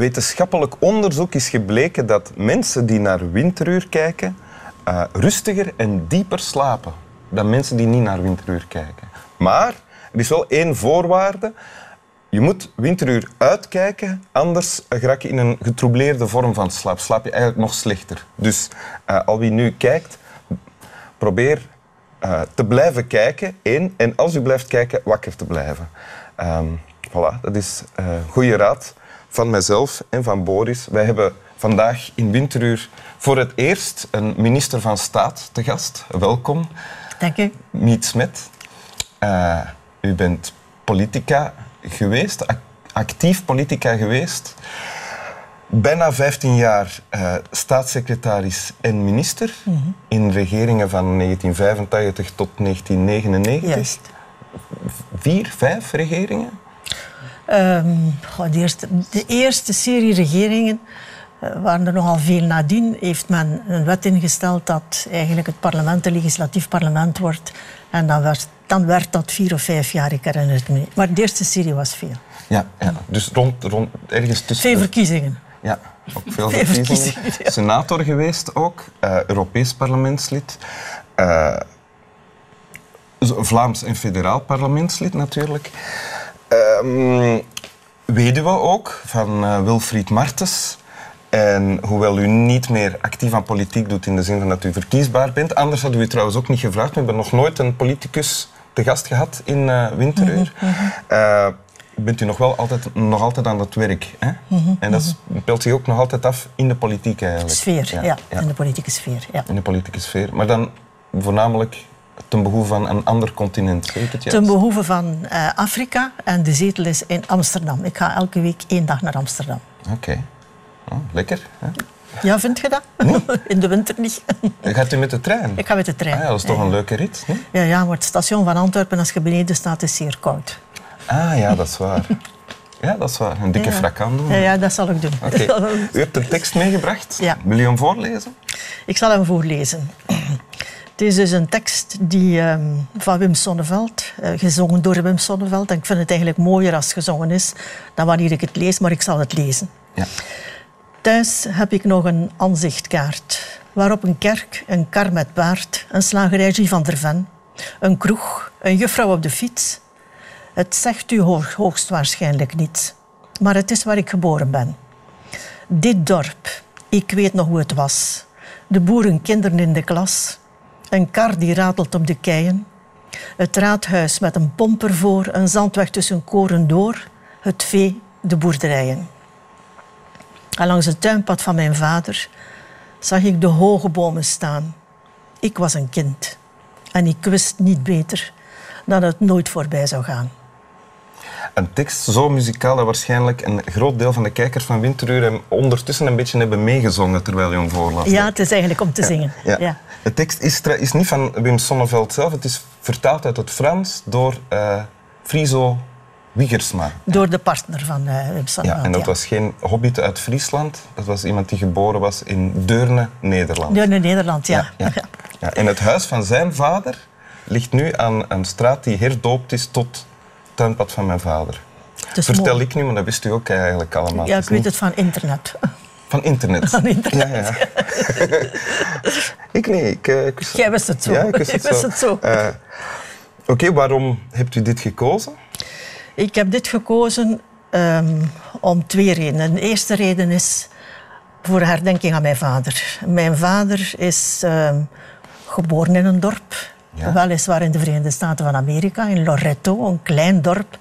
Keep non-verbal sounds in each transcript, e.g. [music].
Wetenschappelijk onderzoek is gebleken dat mensen die naar winteruur kijken uh, rustiger en dieper slapen dan mensen die niet naar winteruur kijken. Maar er is wel één voorwaarde. Je moet winteruur uitkijken, anders raak je in een getroubleerde vorm van slaap. Slaap je eigenlijk nog slechter. Dus uh, al wie nu kijkt, probeer uh, te blijven kijken. En als u blijft kijken, wakker te blijven. Um, voilà, dat is uh, goede raad van mijzelf en van Boris. Wij hebben vandaag in Winteruur voor het eerst een minister van Staat te gast. Welkom. Dank u. Miet Smet. Uh, u bent politica geweest, actief politica geweest. Bijna 15 jaar uh, staatssecretaris en minister mm -hmm. in regeringen van 1985 tot 1999. Juist. Vier, vijf regeringen? Um, de, eerste, de, eerste, serie regeringen uh, waren er nogal veel nadien. Heeft men een wet ingesteld dat eigenlijk het parlement een legislatief parlement wordt. En dan werd, dan werd dat vier of vijf jaar, ik herinner het me niet. Maar de eerste serie was veel. Ja, ja. dus rond, rond ergens tussen... Veel verkiezingen. Ja, ook [laughs] veel verkiezingen. verkiezingen ja. Senator geweest ook, uh, Europees parlementslid. Uh, Vlaams en federaal parlementslid natuurlijk. Um, weduwe ook, van uh, Wilfried Martens. En hoewel u niet meer actief aan politiek doet in de zin van dat u verkiesbaar bent, anders hadden we u trouwens ook niet gevraagd. We hebben nog nooit een politicus te gast gehad in uh, Winteruur. Mm -hmm. uh, bent u nog wel altijd, nog altijd aan het werk. Hè? Mm -hmm. En dat speelt zich ook nog altijd af in de politiek eigenlijk. Sfeer, ja. ja, ja. In de politieke sfeer, ja. In de politieke sfeer. Maar dan voornamelijk ten behoeve van een ander continent, zeg ik het juist? Ten behoeve van uh, Afrika en de zetel is in Amsterdam. Ik ga elke week één dag naar Amsterdam. Oké. Okay. Oh, lekker. Hè? Ja, vind je dat? Nee? [laughs] In de winter niet. Gaat u met de trein? Ik ga met de trein. Ah, ja, dat is toch ja. een leuke rit? Nee? Ja, ja, maar het station van Antwerpen, als je beneden staat, is zeer koud. Ah ja, dat is waar. Ja, dat is waar. Een dikke ja. frakkan doen. Ja, ja, dat zal ik doen. Okay. [laughs] U hebt een tekst meegebracht. Ja. Wil je hem voorlezen? Ik zal hem voorlezen. Het is dus een tekst die, um, van Wim Sonneveld, uh, gezongen door Wim Sonneveld. En ik vind het eigenlijk mooier als het gezongen is dan wanneer ik het lees, maar ik zal het lezen. Ja. Thuis heb ik nog een aanzichtkaart, waarop een kerk, een kar met paard, een slagerij van der Ven, een kroeg, een juffrouw op de fiets. Het zegt u hoog, hoogstwaarschijnlijk niet, maar het is waar ik geboren ben. Dit dorp, ik weet nog hoe het was. De boerenkinderen in de klas, een kar die ratelt op de keien. Het raadhuis met een pomp ervoor, een zandweg tussen koren door. Het vee, de boerderijen. En langs het tuinpad van mijn vader zag ik de hoge bomen staan. Ik was een kind en ik wist niet beter dat het nooit voorbij zou gaan. Een tekst zo muzikaal dat waarschijnlijk een groot deel van de kijkers van Winteruur hem ondertussen een beetje hebben meegezongen terwijl je hem voorlas. Ja, het is eigenlijk om te zingen. Ja. Ja. De tekst is, is, niet van Wim Sonneveld zelf, het is vertaald uit het Frans door uh, Friso Wiegersma. Door de partner van uh, Wim Sonneveld. Ja, en dat was geen hobbit uit Friesland, dat was iemand die geboren was in Deurne, Nederland. Deurne, Nederland, ja. ja, ja. [laughs] En het huis van zijn vader ligt nu aan een straat die herdoopt is tot tuinpad van mijn vader. Vertel mooi. ik nu, maar dat wist u ook eigenlijk allemaal. Ja, ik weet het van internet. Van internet? [laughs] Van internet. Ja, ja. [laughs] ik nee, ik, uh, ik wist Jij wist het zo. Ja, ik wist [laughs] het zo. Uh, Oké, okay, waarom hebt u dit gekozen? Ik heb dit gekozen um, om twee redenen. De eerste reden is voor herdenking aan mijn vader. Mijn vader is um, geboren in een dorp, ja. weliswaar in de Verenigde Staten van Amerika, in Loretto, een klein dorp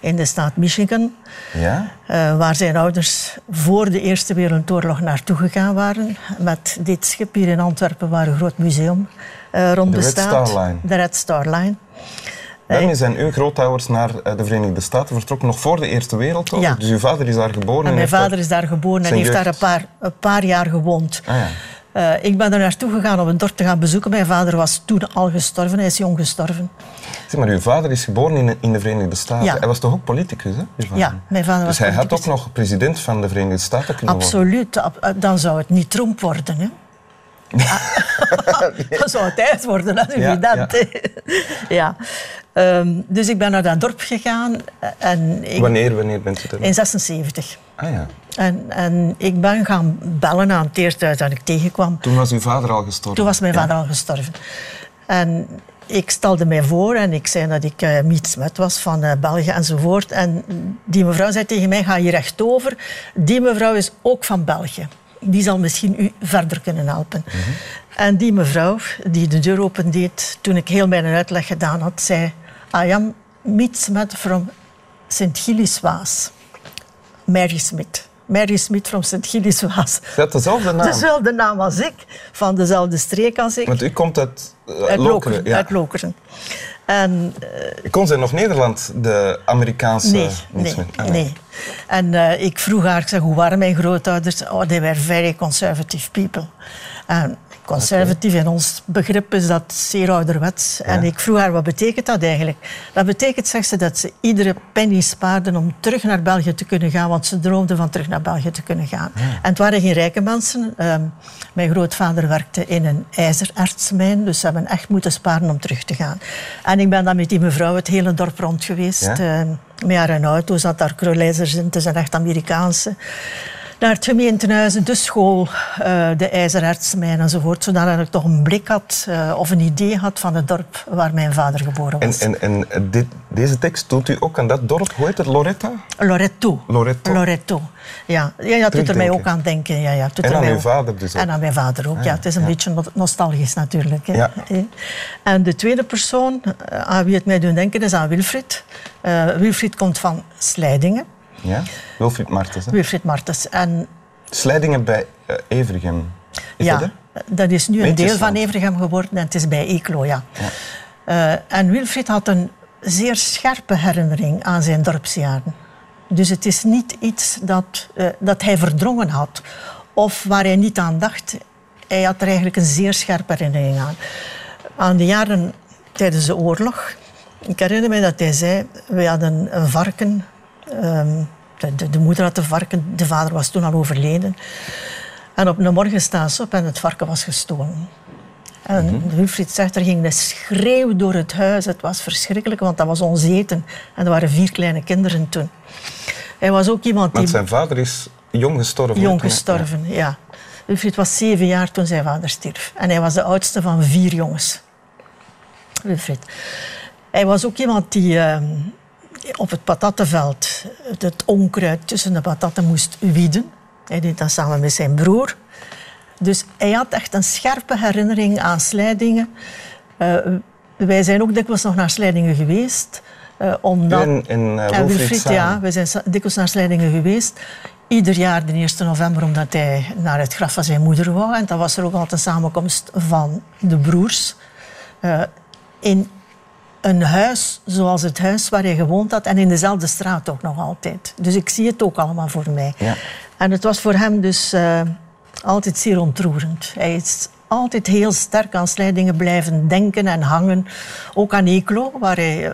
in de staat Michigan. Ja? Uh, waar zijn ouders voor de Eerste Wereldoorlog naartoe gegaan waren. Met dit schip hier in Antwerpen, waar een groot museum uh, rond de bestaat. Red Star Line. De Red Star Line. Daarmee zijn uw grootouders naar de Verenigde Staten vertrokken nog voor de Eerste Wereldoorlog. Ja. Dus uw vader is daar geboren. En mijn vader is daar geboren en heeft daar een paar, een paar jaar gewoond. Ah, ja. Uh, ik ben er naartoe gegaan om een dorp te gaan bezoeken. Mijn vader was toen al gestorven, hij is jong gestorven. Zeg, maar uw vader is geboren in de, in de Verenigde Staten. Ja. Hij was toch ook politicus, hè? Ja, mijn vader dus was hij had ook nog president van de Verenigde Staten kunnen Absoluut. Dan zou het niet Trump worden, hè? [laughs] [laughs] dan zou het ijs worden als u Ja, dat. Ja. [laughs] ja. Ehm, dus ik ben naar dat dorp gegaan. En ik, Wanneer, wanneer bent u er? In 76. Ah ja. En, en ik ben gaan bellen aan het eerste huis dat ik tegenkwam. Toen was uw vader al gestorven? Toen was mijn Ja. vader al gestorven. En ik stelde mij voor en ik zei dat ik eh Miet Smet was van eh, België enzovoort. En die mevrouw zei tegen mij, ga hier rechtover. Die mevrouw is ook van België. Die zal misschien u verder kunnen helpen. En die mevrouw, die de deur opendeed, toen ik heel mijn uitleg gedaan had, zei... I am Miet Smet from St. Gilles Waas. Mary Smith. Mary Smith from St. Gilles Waas. Is dat dezelfde naam? Dezelfde naam als ik, van dezelfde streek als ik. Want u komt uit, uh, Uit Lokeren. Lokeren. Ja. Uit Lokeren. En eh, Kon zij nog Nederland, de Amerikaanse nee, nee? Ah, nee. En eh, ik vroeg haar, ik zeg, hoe waren mijn grootouders? Oh, they were very conservative people. En conservatief in ons begrip is dat zeer ouderwets. En ik vroeg haar, wat betekent dat eigenlijk? Dat betekent, zegt ze, dat ze iedere penny spaarden om terug naar België te kunnen gaan, want ze droomden van terug naar België te kunnen gaan. En het waren geen rijke mensen. Ehm, mijn grootvader werkte in een ijzerertsmijn, dus ze hebben echt moeten sparen om terug te gaan. En ik ben dan met die mevrouw het hele dorp rond geweest. Ja? eh, met haar een auto, zat daar kruilijzers in, het is een echt Amerikaanse. Naar het gemeentehuis, de school, eh, de ijzerertsmijn enzovoort. Zodat ik toch een blik had eh, of een idee had van het dorp waar mijn vader geboren En, was. en, en dit, deze tekst doet u ook aan dat dorp, hoe heet het, Loretta? Loretto. Loretto. Loretto. Ja, ja, ja het doet er mij ook aan denken. Ja, ja, En aan mij uw vader dus ook. En aan mijn vader ook, ja. Het is een ja. beetje no- nostalgisch natuurlijk. Hè. Ja. Eh. En de tweede persoon eh, aan wie het mij doet denken is aan Wilfried. Eh, Wilfried komt van Slijdingen. Ja? Wilfried Martens. hè? Wilfried Martens. En Slijdingen bij eh, Evergem. Is ja, dat, dat, is nu een deel van Evergem geworden en het is bij Eeklo, ja. Eh, en Wilfried had een zeer scherpe herinnering aan zijn dorpsjaren. Dus het is niet iets dat, eh, dat hij verdrongen had of waar hij niet aan dacht. Hij had er eigenlijk een zeer scherpe herinnering aan. Aan de jaren tijdens de oorlog. Ik herinner me dat hij zei, we hadden een varken. Ehm, de, de, de moeder had een varken, de vader was toen al overleden. En op een morgen staan ze op en het varken was gestolen. En Wilfried zegt, er ging een schreeuw door het huis. Het was verschrikkelijk, want dat was ons eten. En er waren vier kleine kinderen toen. Hij was ook iemand die Want zijn vader is jong gestorven. jong gestorven, ja. Wilfried was zeven jaar toen zijn vader stierf. En hij was de oudste van vier jongens. Wilfried. Hij was ook iemand die eh, op het patattenveld het, het onkruid tussen de patatten moest wieden. Hij deed dat samen met zijn broer. Dus hij had echt een scherpe herinnering aan Slijdingen. Eh, wij zijn ook dikwijls nog naar Slijdingen geweest. eh, omdat... En uh, En Wilfried ja, we zijn dikwijls naar Slijdingen geweest. Ieder jaar de 1 november, omdat hij naar het graf van zijn moeder wou. En dan was er ook altijd een samenkomst van de broers. eh, in een huis zoals het huis waar hij gewoond had. En in dezelfde straat ook nog altijd. Dus ik zie het ook allemaal voor mij. Ja. En het was voor hem dus eh, altijd zeer ontroerend. Hij is altijd heel sterk aan Slijdingen blijven denken en hangen. Ook aan Eeklo, waar hij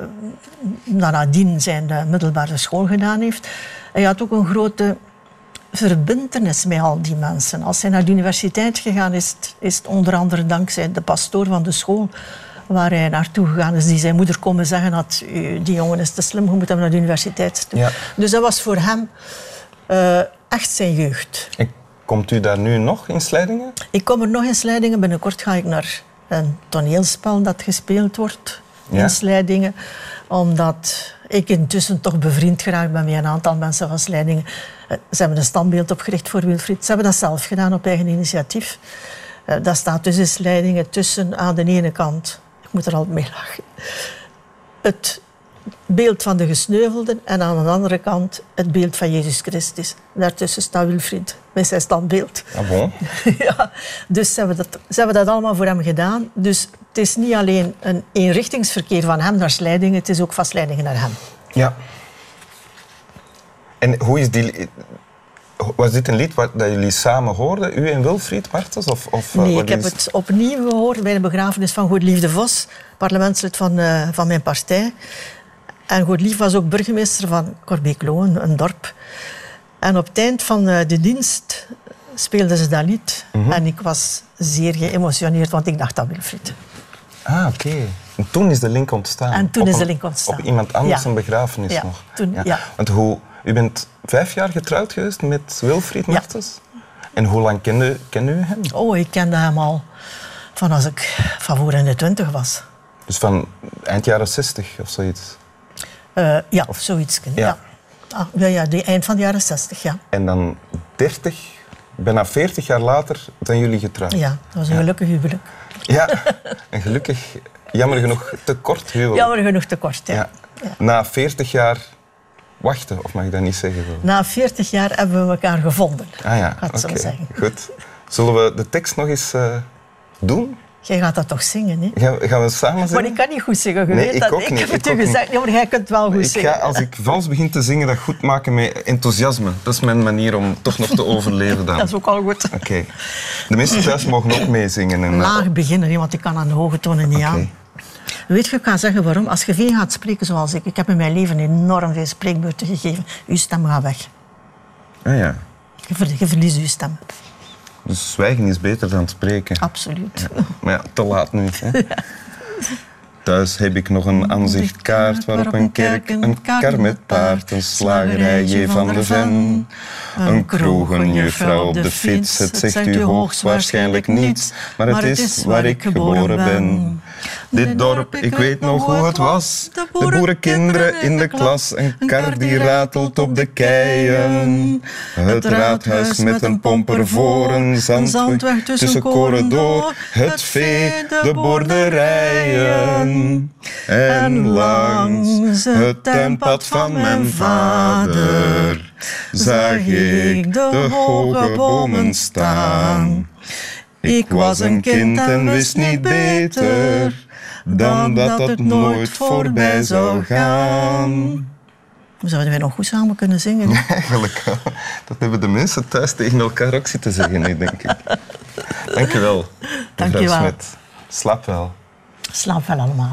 dan nadien zijn eh, middelbare school gedaan heeft. Hij had ook een grote verbintenis met al die mensen. Als hij naar de universiteit gegaan is, is het onder andere dankzij de pastoor van de school waar hij naartoe gegaan is, die zijn moeder komen zeggen had, "U, die jongen is te slim, je moet hem naar de universiteit sturen. Ja. Dus dat was voor hem eh, echt zijn jeugd. En komt u daar nu nog in Slijdingen? Ik kom er nog in Slijdingen. Binnenkort ga ik naar een toneelspel dat gespeeld wordt Ja? in Slijdingen. Omdat ik intussen toch bevriend geraakt ben met een aantal mensen van Slijdingen. Eh, Ze hebben een standbeeld opgericht voor Wilfried. Ze hebben dat zelf gedaan op eigen initiatief. Eh, Dat staat dus in Slijdingen tussen aan de ene kant... Ik moet er altijd mee lachen. Het beeld van de gesneuvelden en aan de andere kant het beeld van Jezus Christus. Daartussen staat Wilfried met zijn standbeeld. Ah, bon. [laughs] ja, dus ze hebben, dat, ze hebben dat allemaal voor hem gedaan. Dus het is niet alleen een eenrichtingsverkeer van hem naar Slijdingen, het is ook van Slijdingen naar hem. Ja. En hoe is die... Was dit een lied wat dat jullie samen hoorden, u en Wilfried Martens? Of, of, eh, Nee, ik heb is- het opnieuw gehoord bij de begrafenis van Goedliefde Vos, parlementslid van, eh, van mijn partij. En Goedlief was ook burgemeester van Corbeeklo, een, dorp. En op het eind van eh, de dienst speelden ze dat lied. Mhm. En ik was zeer geëmotioneerd, want ik dacht aan Wilfried. Ah, oké. En toen is de link ontstaan. En toen Op is de link ontstaan. Op iemand anders Ja. een begrafenis Ja, nog. toen- ja. Want hoe, u bent vijf jaar getrouwd geweest met Wilfried Ja. Martens. En hoe lang kende, kende u hem? Oh, ik kende hem al van als ik van voor in de twintig was. Dus van eind jaren 60 of zoiets. Eh, ja, of zoiets. Ja. Ja. Ah, ja, ja, die eind van de jaren zestig, ja. En dan 30, bijna 40 jaar later zijn jullie getrouwd. Ja, dat was een gelukkig huwelijk. Ja, [laughs] en gelukkig, jammer genoeg, te kort huwelijk. Jammer genoeg te kort, ja. Ja. Na 40 jaar wachten, of mag ik dat niet zeggen? Na 40 jaar hebben we elkaar gevonden. Ah ja, oké, zeggen. goed. Zullen we de tekst nog eens eh, doen? Jij gaat dat toch zingen, hè? Gaan we, gaan we samen zingen? Maar ik kan niet goed zingen, je Nee, weet ik dat. ook ik niet, heb het u ook gezegd, ja, maar jij kunt wel goed Ik zingen. ga, als ik vals begin te zingen, dat goed maken met enthousiasme. Dat is mijn manier om toch nog te [laughs] overleven dan. Dat is ook al goed. Oké. De mensen thuis mogen ook meezingen. En, eh, Laag beginnen, want ik kan aan de hoge tonen niet aan. Weet je, ik ga zeggen waarom. Als je veel gaat spreken zoals ik, ik heb in mijn leven enorm veel spreekbeurten gegeven, je stem gaat weg. Ah ja. Je, ver- je verliest je stem. Dus zwijgen is beter dan spreken. Absoluut. Maar ja, te laat nu. Hè. [laughs] Thuis heb ik nog een aanzichtkaart waarop een kerk, een kar met paard, een slagerij J. van de Ven, een kroeg, een juffrouw op de fiets. Het zegt u hoogstwaarschijnlijk niets, maar het is waar ik geboren ben. Dit dorp, ik weet nog hoe het was. De boerenkinderen in de klas, een kar die ratelt op de keien. Het raadhuis met een pomper voor, een zandweg tussen koren door. Het vee, de boerderijen. En langs het tuinpad van mijn vader zag ik de hoge bomen staan. Ik was een kind en wist niet beter dan dat het nooit voorbij zou gaan. Zouden wij nog goed samen kunnen zingen? [laughs] hè? Eigenlijk. Dat hebben de mensen thuis tegen elkaar ook zitten zeggen, denk ik. [laughs] Dank je wel, Dank je mevrouw wel. Smet. Slap wel. Slaap wel allemaal.